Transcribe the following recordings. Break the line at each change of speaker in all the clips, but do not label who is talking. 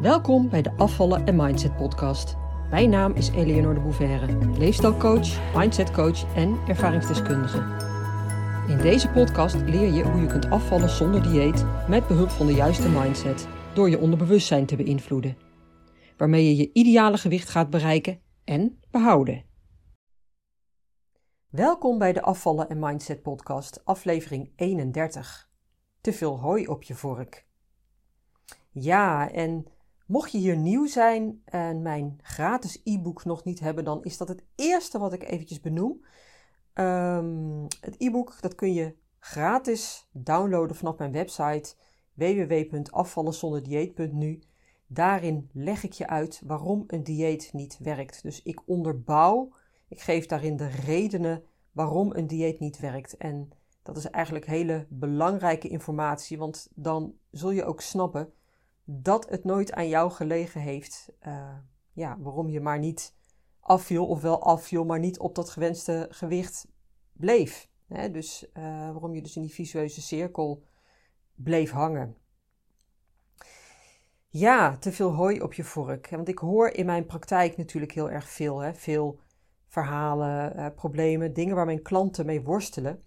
Welkom bij de Afvallen en Mindset podcast. Mijn naam is Eleonore de Bouverre, leefstijlcoach, mindsetcoach en ervaringsdeskundige. In deze podcast leer je hoe je kunt afvallen zonder dieet met behulp van de juiste mindset door je onderbewustzijn te beïnvloeden, waarmee je je ideale gewicht gaat bereiken en behouden. Welkom bij de Afvallen en Mindset podcast, aflevering 31. Te veel hooi op je vork. Ja, en mocht je hier nieuw zijn en mijn gratis e-book nog niet hebben, dan is dat het eerste wat ik eventjes benoem. Ehm, het e-book dat kun je gratis downloaden vanaf mijn website www.afvallenzonderdieet.nu. Daarin leg ik je uit waarom een dieet niet werkt. Dus ik onderbouw, ik geef daarin de redenen waarom een dieet niet werkt. En dat is eigenlijk hele belangrijke informatie, want dan zul je ook snappen dat het nooit aan jou gelegen heeft. Uh, ja, waarom je maar niet afviel, of wel afviel, maar niet op dat gewenste gewicht bleef. Hè? Dus uh, waarom je dus in die visueuze cirkel bleef hangen. Ja, te veel hooi op je vork. Want ik hoor in mijn praktijk natuurlijk heel erg veel. Hè? Veel verhalen, uh, problemen, dingen waar mijn klanten mee worstelen.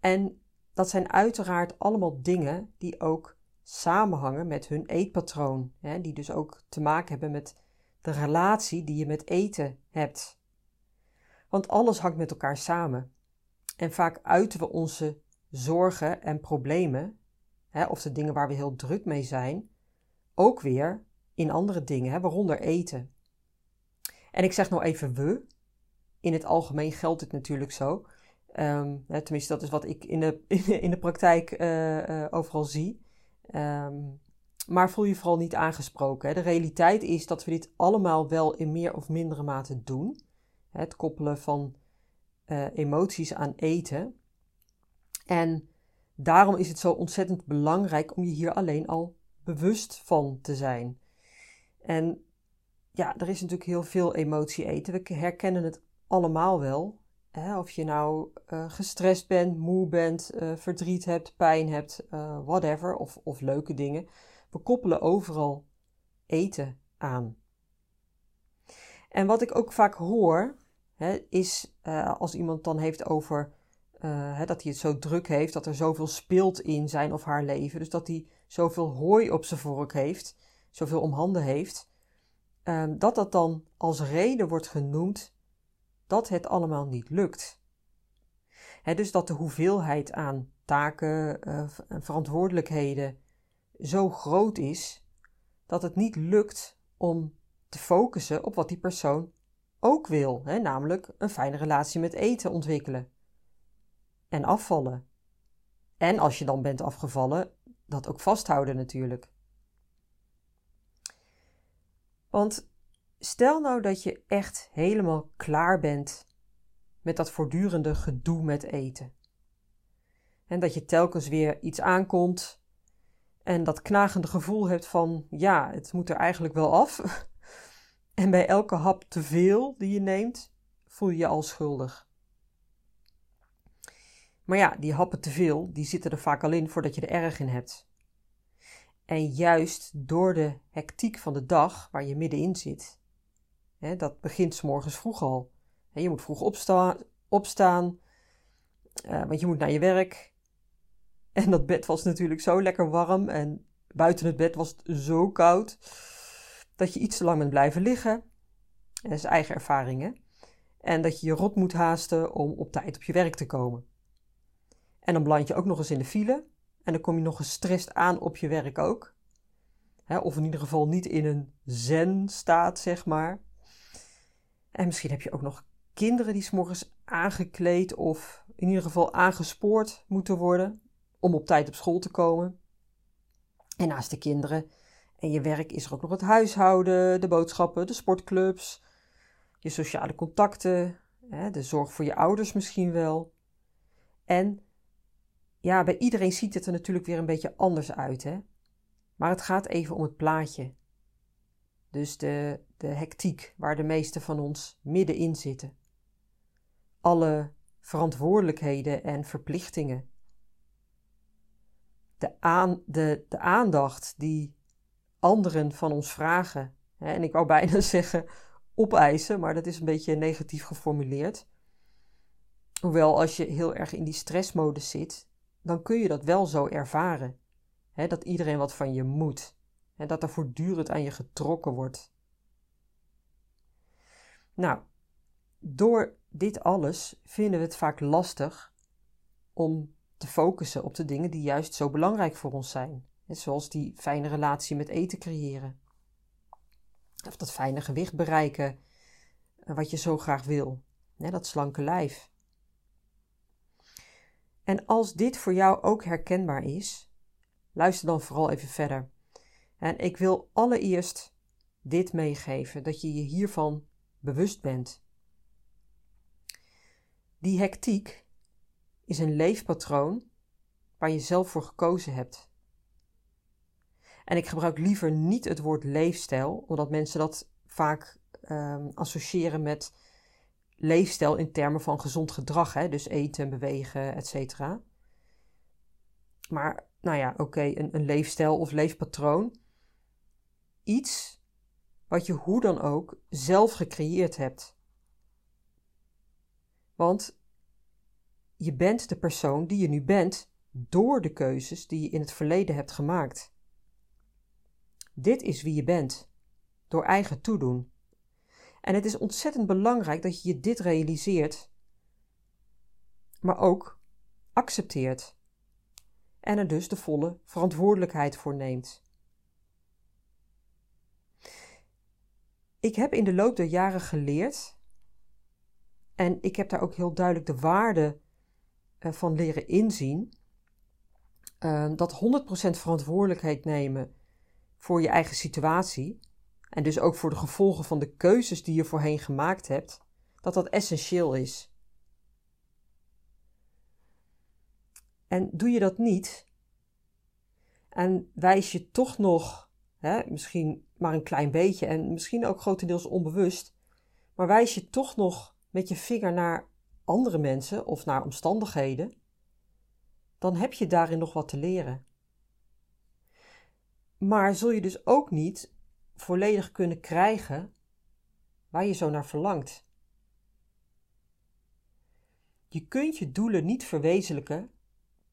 En dat zijn uiteraard allemaal dingen die ook samenhangen met hun eetpatroon. Hè, die dus ook te maken hebben met de relatie die je met eten hebt. Want alles hangt met elkaar samen. En vaak uiten we onze zorgen en problemen, hè, of de dingen waar we heel druk mee zijn, ook weer in andere dingen, hè, waaronder eten. En ik zeg nou even we. In het algemeen geldt het natuurlijk zo. Hè, tenminste, dat is wat ik in de, in de praktijk uh, uh, overal zie. Um, maar voel je vooral niet aangesproken. Hè. De realiteit is dat we dit allemaal wel in meer of mindere mate doen. Het koppelen van uh, emoties aan eten. En daarom is het zo ontzettend belangrijk om je hier alleen al bewust van te zijn. En ja, er is natuurlijk heel veel emotie eten. We herkennen het allemaal wel. Hè? Of je nou uh, gestrest bent, moe bent, uh, verdriet hebt, pijn hebt, uh, whatever, of, of leuke dingen. We koppelen overal eten aan. En wat ik ook vaak hoor, hè, is als iemand dan heeft over hè, dat hij het zo druk heeft, dat er zoveel speelt in zijn of haar leven. Dus dat hij zoveel hooi op zijn vork heeft, zoveel om handen heeft. Ehm, dat dat dan als reden wordt genoemd dat het allemaal niet lukt. dus dat de hoeveelheid aan taken en uh, verantwoordelijkheden zo groot is dat het niet lukt om te focussen op wat die persoon ook wil, namelijk een fijne relatie met eten ontwikkelen en afvallen. En als je dan bent afgevallen, dat ook vasthouden natuurlijk. Want Stel nou dat je echt helemaal klaar bent met dat voortdurende gedoe met eten. En dat je telkens weer iets aankomt en dat knagende gevoel hebt van ja, het moet er eigenlijk wel af. En bij elke hap te veel die je neemt, voel je je al schuldig. Maar ja, die happen te veel, die zitten er vaak al in voordat je er erg in hebt. En juist door de hectiek van de dag waar je middenin zit, dat begint s morgens vroeg al. je moet vroeg opsta opstaan, uh, want je moet naar je werk. En dat bed was natuurlijk zo lekker warm en buiten het bed was het zo koud dat je iets te lang bent blijven liggen. Dat is eigen ervaringen. En dat je je rot moet haasten om op tijd op je werk te komen. En dan beland je ook nog eens in de file. En dan kom je nog gestrest aan op je werk ook. of in ieder geval niet in een zen staat, zeg maar. En misschien heb je ook nog kinderen die s'morgens aangekleed of in ieder geval aangespoord moeten worden om op tijd op school te komen. En naast de kinderen en je werk is er ook nog het huishouden, de boodschappen, de sportclubs, je sociale contacten, de zorg voor je ouders misschien wel. En ja, bij iedereen ziet het er natuurlijk weer een beetje anders uit, hè? Maar het gaat even om het plaatje. Dus de, de hectiek waar de meeste van ons middenin zitten. Alle verantwoordelijkheden en verplichtingen. De, aan, de, de aandacht die anderen van ons vragen. En ik wou bijna zeggen opeisen, maar dat is een beetje negatief geformuleerd. Hoewel als je heel erg in die stressmodus zit, dan kun je dat wel zo ervaren. dat iedereen wat van je moet. En dat er voortdurend aan je getrokken wordt. Nou, door dit alles vinden we het vaak lastig om te focussen op de dingen die juist zo belangrijk voor ons zijn. Zoals die fijne relatie met eten creëren. Of dat fijne gewicht bereiken eh, wat je zo graag wil. Dat slanke lijf. En als dit voor jou ook herkenbaar is, luister dan vooral even verder. En ik wil allereerst dit meegeven: dat je je hiervan bewust bent. Die hectiek is een leefpatroon waar je zelf voor gekozen hebt. En ik gebruik liever niet het woord leefstijl, omdat mensen dat vaak um, associëren met leefstijl in termen van gezond gedrag, hè? dus eten, bewegen, etc. Maar, nou ja, oké, een, een leefstijl of leefpatroon. Iets wat je hoe dan ook zelf gecreëerd hebt. Want je bent de persoon die je nu bent door de keuzes die je in het verleden hebt gemaakt. Dit is wie je bent, door eigen toedoen. En het is ontzettend belangrijk dat je je dit realiseert, maar ook accepteert en er dus de volle verantwoordelijkheid voor neemt. Ik heb in de loop der jaren geleerd, en ik heb daar ook heel duidelijk de waarde eh, van leren inzien, uh, dat 100% verantwoordelijkheid nemen voor je eigen situatie en dus ook voor de gevolgen van de keuzes die je voorheen gemaakt hebt, dat dat essentieel is. En doe je dat niet en wijs je toch nog, hè, misschien maar een klein beetje en misschien ook grotendeels onbewust, maar wijs je toch nog met je vinger naar andere mensen of naar omstandigheden, dan heb je daarin nog wat te leren. Maar zul je dus ook niet volledig kunnen krijgen waar je zo naar verlangt. Je kunt je doelen niet verwezenlijken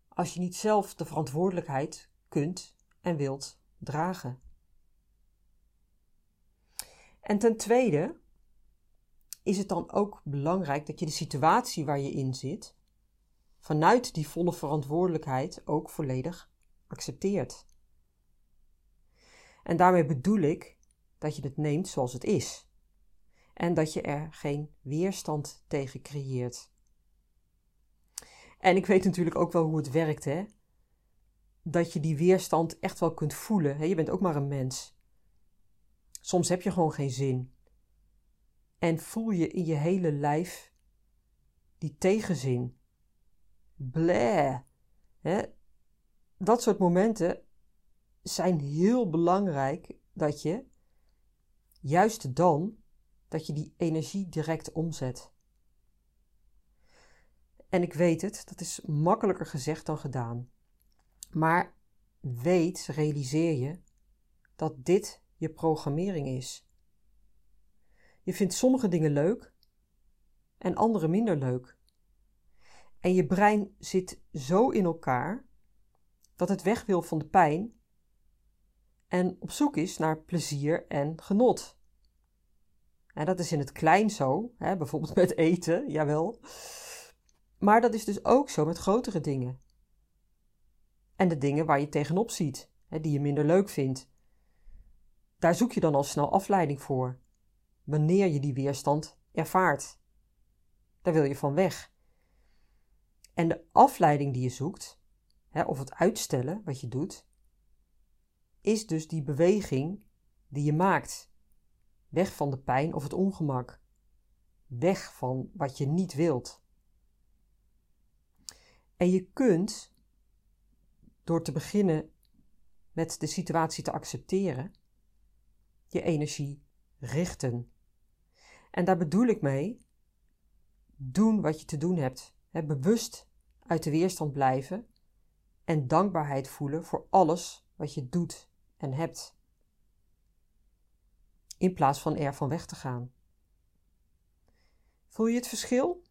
als je niet zelf de verantwoordelijkheid kunt en wilt dragen. En ten tweede is het dan ook belangrijk dat je de situatie waar je in zit, vanuit die volle verantwoordelijkheid ook volledig accepteert. En daarmee bedoel ik dat je het neemt zoals het is. En dat je er geen weerstand tegen creëert. En ik weet natuurlijk ook wel hoe het werkt, hè? Dat je die weerstand echt wel kunt voelen. Je bent ook maar een mens. Soms heb je gewoon geen zin. En voel je in je hele lijf die tegenzin. Bleh. Dat soort momenten zijn heel belangrijk dat je juist dan dat je die energie direct omzet. En ik weet het, dat is makkelijker gezegd dan gedaan. Maar weet, realiseer je dat dit je programmering is. Je vindt sommige dingen leuk en andere minder leuk. En je brein zit zo in elkaar dat het weg wil van de pijn en op zoek is naar plezier en genot. En dat is in het klein zo, hè, bijvoorbeeld met eten, jawel. Maar dat is dus ook zo met grotere dingen. En de dingen waar je tegenop ziet, hè, die je minder leuk vindt. Daar zoek je dan al snel afleiding voor, wanneer je die weerstand ervaart. Daar wil je van weg. En de afleiding die je zoekt, hè, of het uitstellen wat je doet, is dus die beweging die je maakt. Weg van de pijn of het ongemak. Weg van wat je niet wilt. En je kunt, door te beginnen met de situatie te accepteren, je energie richten. En daar bedoel ik mee doen wat je te doen hebt. He, bewust uit de weerstand blijven en dankbaarheid voelen voor alles wat je doet en hebt. in plaats van er van weg te gaan. Voel je het verschil?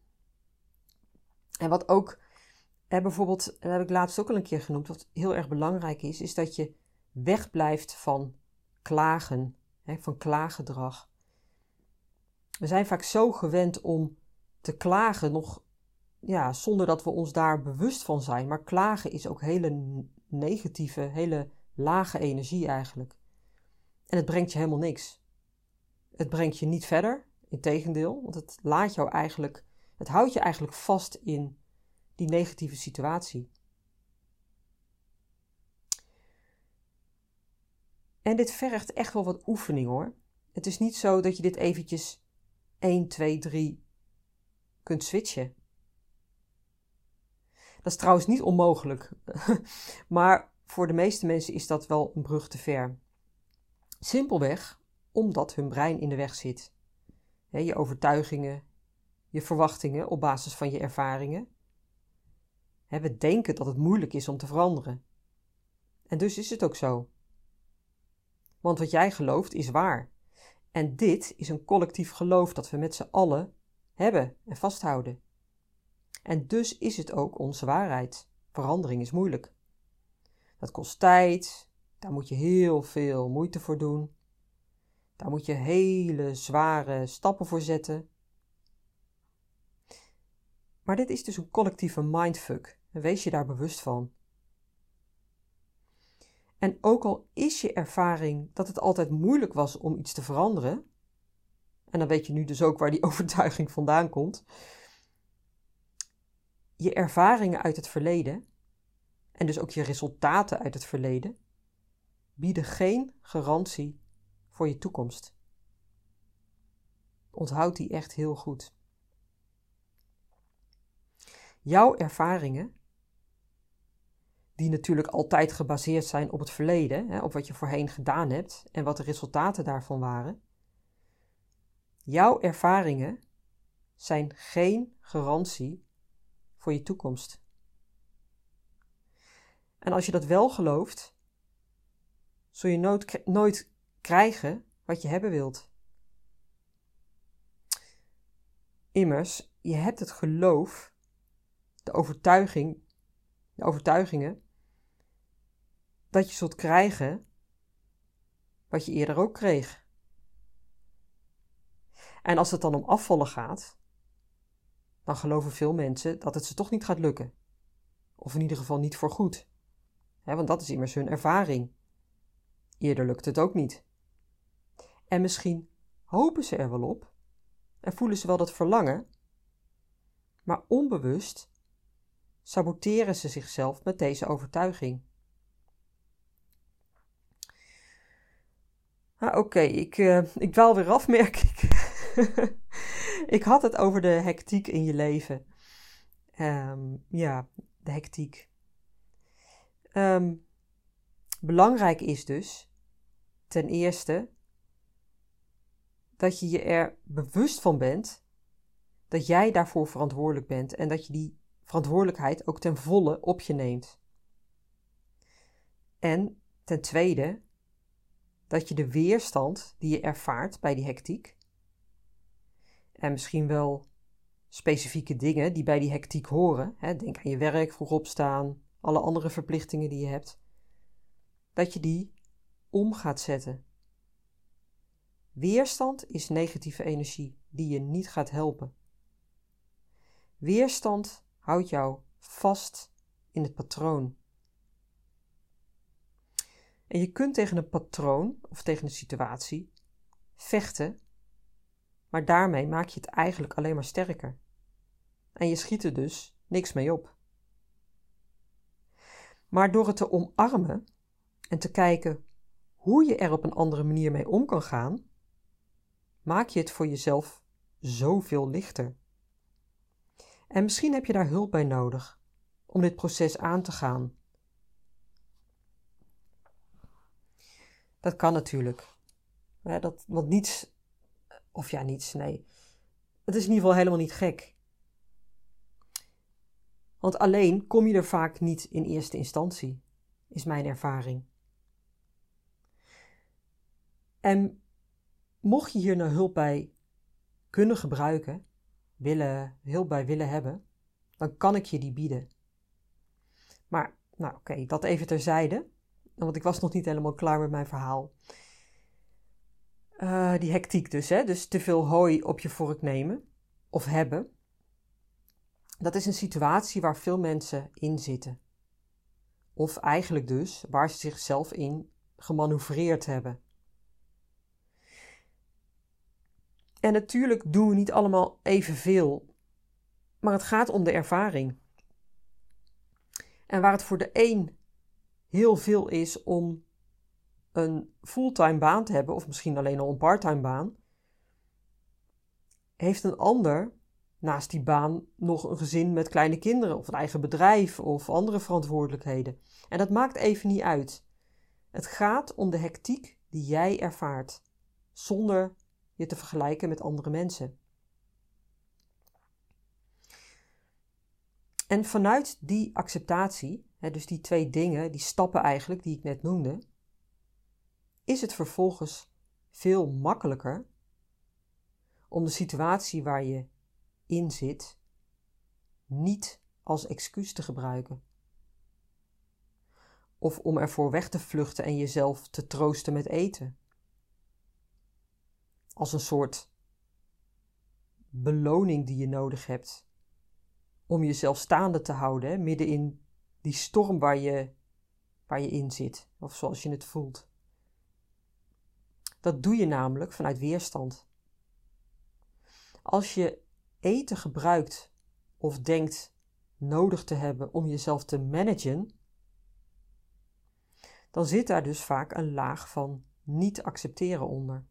En wat ook, hè, bijvoorbeeld, dat heb ik laatst ook al een keer genoemd, wat heel erg belangrijk is, is dat je wegblijft van klagen, van klaaggedrag. We zijn vaak zo gewend om te klagen, nog ja, zonder dat we ons daar bewust van zijn. Maar klagen is ook hele negatieve, hele lage energie eigenlijk. En het brengt je helemaal niks. Het brengt je niet verder, integendeel, want het laat jou eigenlijk, het houdt je eigenlijk vast in die negatieve situatie. En dit vergt echt wel wat oefening hoor. Het is niet zo dat je dit eventjes 1, 2, 3 kunt switchen. Dat is trouwens niet onmogelijk. maar voor de meeste mensen is dat wel een brug te ver. Simpelweg omdat hun brein in de weg zit. je overtuigingen, je verwachtingen op basis van je ervaringen. we denken dat het moeilijk is om te veranderen. En dus is het ook zo. Want wat jij gelooft is waar. En dit is een collectief geloof dat we met z'n allen hebben en vasthouden. En dus is het ook onze waarheid. Verandering is moeilijk. Dat kost tijd, daar moet je heel veel moeite voor doen. Daar moet je hele zware stappen voor zetten. Maar dit is dus een collectieve mindfuck. Wees je daar bewust van. En ook al is je ervaring dat het altijd moeilijk was om iets te veranderen, en dan weet je nu dus ook waar die overtuiging vandaan komt, je ervaringen uit het verleden, en dus ook je resultaten uit het verleden, bieden geen garantie voor je toekomst. Onthoud die echt heel goed. Jouw ervaringen, die natuurlijk altijd gebaseerd zijn op het verleden, hè, op wat je voorheen gedaan hebt en wat de resultaten daarvan waren, jouw ervaringen zijn geen garantie voor je toekomst. En als je dat wel gelooft, zul je nooit, nooit krijgen wat je hebben wilt. Immers, je hebt het geloof, de overtuiging, de overtuigingen, dat je zult krijgen wat je eerder ook kreeg. En als het dan om afvallen gaat, dan geloven veel mensen dat het ze toch niet gaat lukken. Of in ieder geval niet voor goed. want dat is immers hun ervaring. Eerder lukt het ook niet. En misschien hopen ze er wel op en voelen ze wel dat verlangen, maar onbewust saboteren ze zichzelf met deze overtuiging. Ah, Oké, ik, uh, ik dwaal weer af, merk ik. ik had het over de hectiek in je leven. Ehm, ja, de hectiek. Ehm, belangrijk is dus, ten eerste, dat je je er bewust van bent dat jij daarvoor verantwoordelijk bent en dat je die verantwoordelijkheid ook ten volle op je neemt. En ten tweede, dat je de weerstand die je ervaart bij die hectiek, en misschien wel specifieke dingen die bij die hectiek horen, hè, denk aan je werk, vroeg opstaan, alle andere verplichtingen die je hebt, dat je die om gaat zetten. Weerstand is negatieve energie die je niet gaat helpen. Weerstand houdt jou vast in het patroon. En je kunt tegen een patroon of tegen een situatie vechten, maar daarmee maak je het eigenlijk alleen maar sterker. En je schiet er dus niks mee op. Maar door het te omarmen en te kijken hoe je er op een andere manier mee om kan gaan, maak je het voor jezelf zoveel lichter. En misschien heb je daar hulp bij nodig om dit proces aan te gaan. Dat kan natuurlijk. dat, want niets, of ja, niets, nee. Het is in ieder geval helemaal niet gek. Want alleen kom je er vaak niet in eerste instantie, is mijn ervaring. En mocht je hier nou hulp bij kunnen gebruiken, willen, hulp bij willen hebben, dan kan ik je die bieden. Maar, nou oké, dat even terzijde, want ik was nog niet helemaal klaar met mijn verhaal. Uh, die hectiek dus, hè? dus te veel hooi op je vork nemen of hebben. Dat is een situatie waar veel mensen in zitten. Of eigenlijk dus waar ze zichzelf in gemanoeuvreerd hebben. En natuurlijk doen we niet allemaal evenveel, maar het gaat om de ervaring. En waar het voor de een heel veel is om een fulltime baan te hebben, of misschien alleen al een parttime baan, heeft een ander naast die baan nog een gezin met kleine kinderen, of een eigen bedrijf of andere verantwoordelijkheden. En dat maakt even niet uit. Het gaat om de hectiek die jij ervaart, zonder te vergelijken met andere mensen. En vanuit die acceptatie, dus die twee dingen, die stappen eigenlijk die ik net noemde, is het vervolgens veel makkelijker om de situatie waar je in zit niet als excuus te gebruiken. Of om ervoor weg te vluchten en jezelf te troosten met eten. Als een soort beloning die je nodig hebt om jezelf staande te houden, midden in die storm waar je, waar je in zit, of zoals je het voelt. Dat doe je namelijk vanuit weerstand. Als je eten gebruikt of denkt nodig te hebben om jezelf te managen, dan zit daar dus vaak een laag van niet accepteren onder.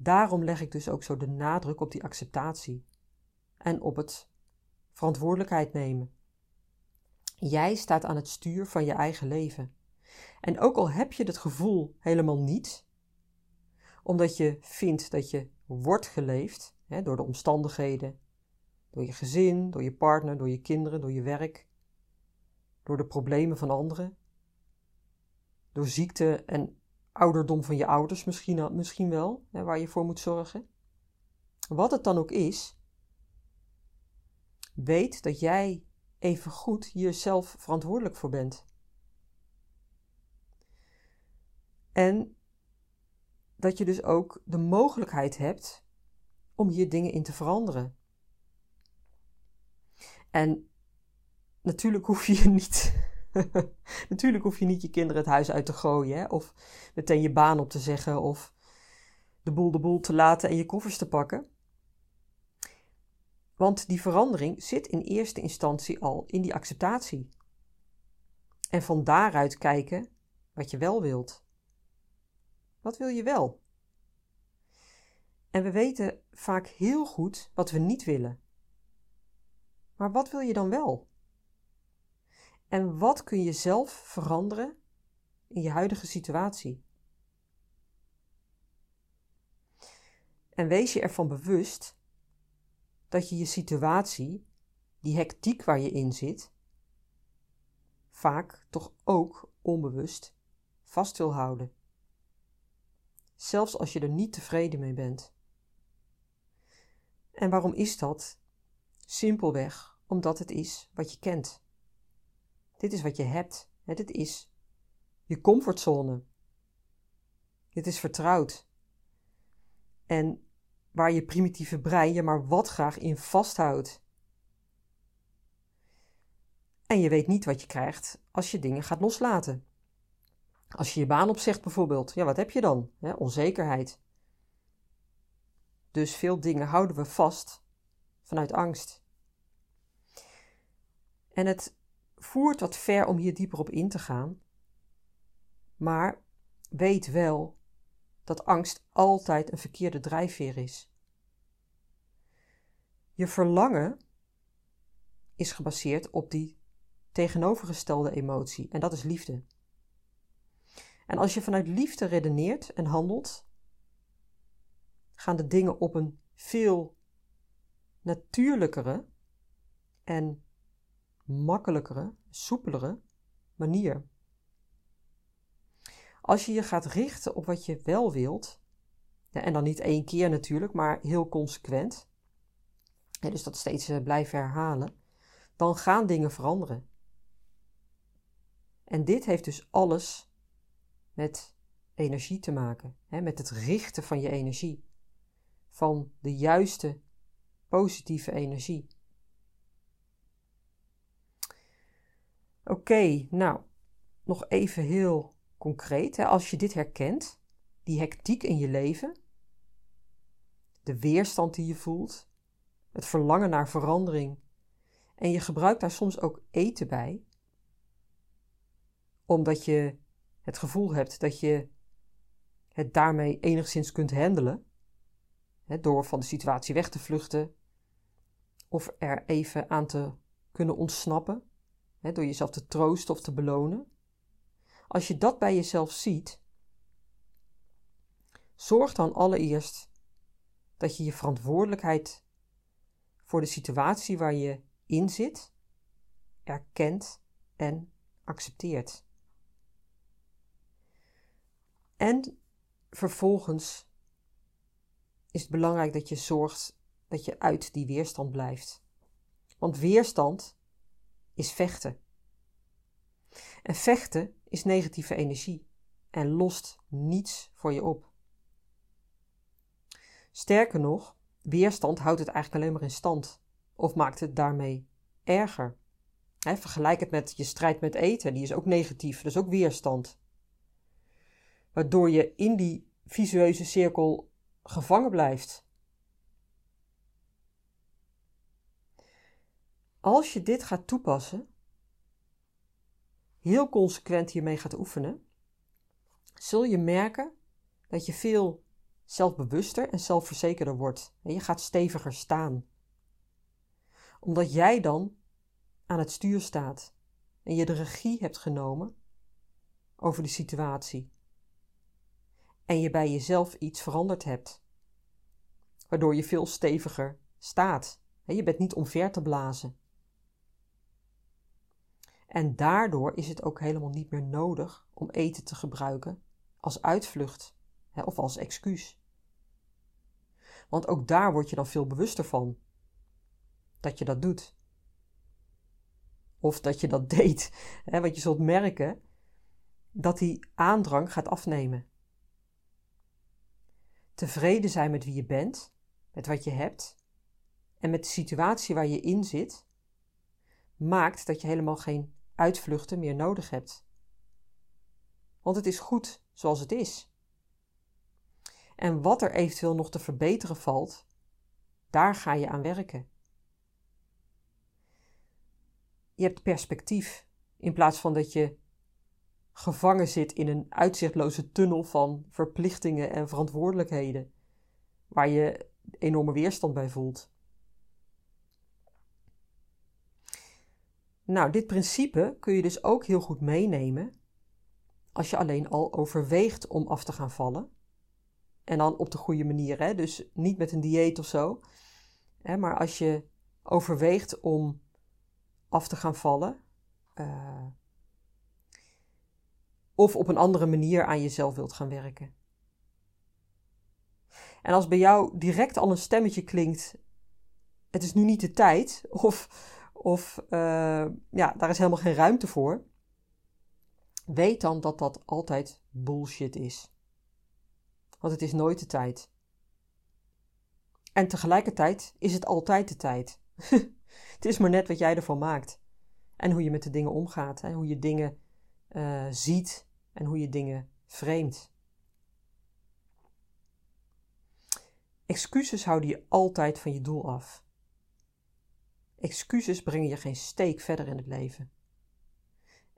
Daarom leg ik dus ook zo de nadruk op die acceptatie en op het verantwoordelijkheid nemen. Jij staat aan het stuur van je eigen leven. En ook al heb je het gevoel helemaal niet, omdat je vindt dat je wordt geleefd hè, door de omstandigheden, door je gezin, door je partner, door je kinderen, door je werk, door de problemen van anderen, door ziekte en ouderdom van je ouders misschien, misschien wel, hè, waar je voor moet zorgen. Wat het dan ook is, weet dat jij even goed jezelf verantwoordelijk voor bent. En dat je dus ook de mogelijkheid hebt om hier dingen in te veranderen. En natuurlijk hoef je niet. natuurlijk hoef je niet je kinderen het huis uit te gooien, hè? of meteen je baan op te zeggen, of de boel de boel te laten en je koffers te pakken. Want die verandering zit in eerste instantie al in die acceptatie. En van daaruit kijken wat je wel wilt. Wat wil je wel? En we weten vaak heel goed wat we niet willen. Maar wat wil je dan wel? En wat kun je zelf veranderen in je huidige situatie? En wees je ervan bewust dat je je situatie, die hectiek waar je in zit, vaak toch ook onbewust vast wil houden zelfs als je er niet tevreden mee bent. En waarom is dat? Simpelweg omdat het is wat je kent. Dit is wat je hebt. Dit is je comfortzone. Dit is vertrouwd. En waar je primitieve brein je maar wat graag in vasthoudt. En je weet niet wat je krijgt als je dingen gaat loslaten. Als je je baan opzegt bijvoorbeeld, ja, wat heb je dan? onzekerheid. Dus veel dingen houden we vast vanuit angst. En het voert wat ver om hier dieper op in te gaan. Maar weet wel dat angst altijd een verkeerde drijfveer is. Je verlangen is gebaseerd op die tegenovergestelde emotie en dat is liefde. En als je vanuit liefde redeneert en handelt, gaan de dingen op een veel natuurlijkere en makkelijkere, soepelere manier. Als je je gaat richten op wat je wel wilt, en dan niet één keer natuurlijk, maar heel consequent, dus dat steeds eh, blijven herhalen, dan gaan dingen veranderen. En dit heeft dus alles met energie te maken, met het richten van je energie, van de juiste positieve energie. Oké, nou, nog even heel concreet. Hè, als je dit herkent, die hectiek in je leven, de weerstand die je voelt, het verlangen naar verandering, en je gebruikt daar soms ook eten bij, omdat je het gevoel hebt dat je het daarmee enigszins kunt handelen, hè, door van de situatie weg te vluchten of er even aan te kunnen ontsnappen, door jezelf te troosten of te belonen. Als je dat bij jezelf ziet, zorg dan allereerst dat je je verantwoordelijkheid voor de situatie waar je in zit, erkent en accepteert. En vervolgens is het belangrijk dat je zorgt dat je uit die weerstand blijft. Want weerstand is vechten. En vechten is negatieve energie en lost niets voor je op. Sterker nog, weerstand houdt het eigenlijk alleen maar in stand of maakt het daarmee erger. vergelijk het met je strijd met eten, die is ook negatief, dus ook weerstand. Waardoor je in die visueuze cirkel gevangen blijft. Als je dit gaat toepassen, heel consequent hiermee gaat oefenen, zul je merken dat je veel zelfbewuster en zelfverzekerder wordt. En je gaat steviger staan. Omdat jij dan aan het stuur staat en je de regie hebt genomen over de situatie. En je bij jezelf iets veranderd hebt. Waardoor je veel steviger staat. Je bent niet omver te blazen. En daardoor is het ook helemaal niet meer nodig om eten te gebruiken als uitvlucht hè, of als excuus. Want ook daar word je dan veel bewuster van dat je dat doet. Of dat je dat deed. Hè, want je zult merken dat die aandrang gaat afnemen. Tevreden zijn met wie je bent, met wat je hebt en met de situatie waar je in zit, maakt dat je helemaal geen uitvluchten meer nodig hebt. Want het is goed zoals het is. En wat er eventueel nog te verbeteren valt, daar ga je aan werken. Je hebt perspectief in plaats van dat je gevangen zit in een uitzichtloze tunnel van verplichtingen en verantwoordelijkheden, waar je enorme weerstand bij voelt. Nou, dit principe kun je dus ook heel goed meenemen als je alleen al overweegt om af te gaan vallen. En dan op de goede manier, hè? dus niet met een dieet of zo. Hè? Maar als je overweegt om af te gaan vallen, uh, of op een andere manier aan jezelf wilt gaan werken. En als bij jou direct al een stemmetje klinkt: het is nu niet de tijd, of of uh, ja, daar is helemaal geen ruimte voor. Weet dan dat dat altijd bullshit is. Want het is nooit de tijd. En tegelijkertijd is het altijd de tijd. het is maar net wat jij ervan maakt. En hoe je met de dingen omgaat. Hè? Hoe je dingen uh, ziet en hoe je dingen vreemdt. Excuses houden je altijd van je doel af. Excuses brengen je geen steek verder in het leven.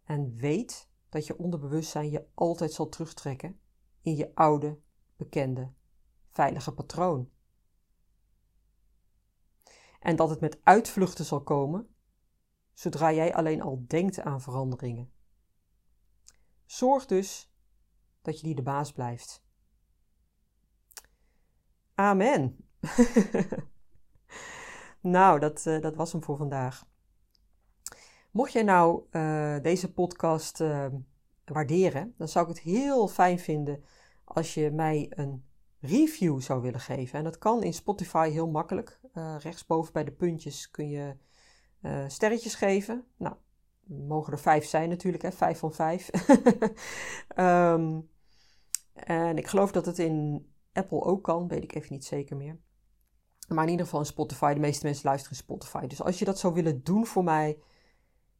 En weet dat je onderbewustzijn je altijd zal terugtrekken in je oude, bekende, veilige patroon. En dat het met uitvluchten zal komen zodra jij alleen al denkt aan veranderingen. Zorg dus dat je die de baas blijft. Amen. Nou, dat, uh, dat was hem voor vandaag. Mocht jij nou uh, deze podcast uh, waarderen, dan zou ik het heel fijn vinden als je mij een review zou willen geven. En dat kan in Spotify heel makkelijk. Rechtsboven bij de puntjes kun je sterretjes geven. Nou, mogen er vijf zijn natuurlijk, hè? vijf van vijf. um, en ik geloof dat het in Apple ook kan, weet ik even niet zeker meer. Maar in ieder geval in Spotify. De meeste mensen luisteren Spotify. Dus als je dat zou willen doen voor mij,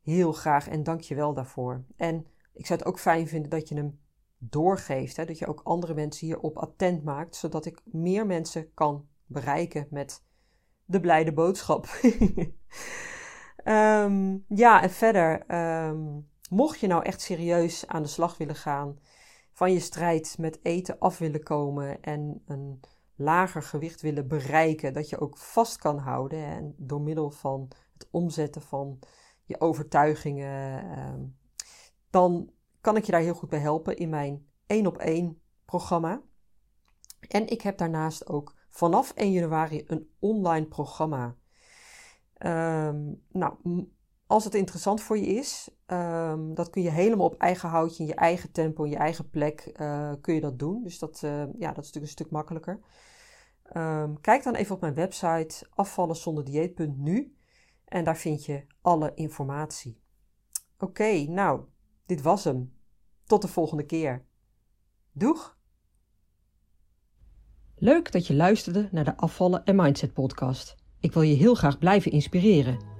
heel graag en dank je wel daarvoor. En ik zou het ook fijn vinden dat je hem doorgeeft. Hè? Dat je ook andere mensen hierop attent maakt, zodat ik meer mensen kan bereiken met de blijde boodschap. um, ja, en verder, um, mocht je nou echt serieus aan de slag willen gaan, van je strijd met eten af willen komen en een lager gewicht willen bereiken, dat je ook vast kan houden en door middel van het omzetten van je overtuigingen, um, dan kan ik je daar heel goed bij helpen in mijn 1 op 1 programma. En ik heb daarnaast ook vanaf 1 januari een online programma. Um, nou, als het interessant voor je is, um, dat kun je helemaal op eigen houtje, in je eigen tempo, in je eigen plek, uh, kun je dat doen. Dus dat, uh, ja, dat is natuurlijk een stuk makkelijker. Um, kijk dan even op mijn website afvallenzonderdieet.nu en daar vind je alle informatie. Oké, nou, dit was hem. Tot de volgende keer. Doeg!
Leuk dat je luisterde naar de Afvallen en Mindset podcast. Ik wil je heel graag blijven inspireren.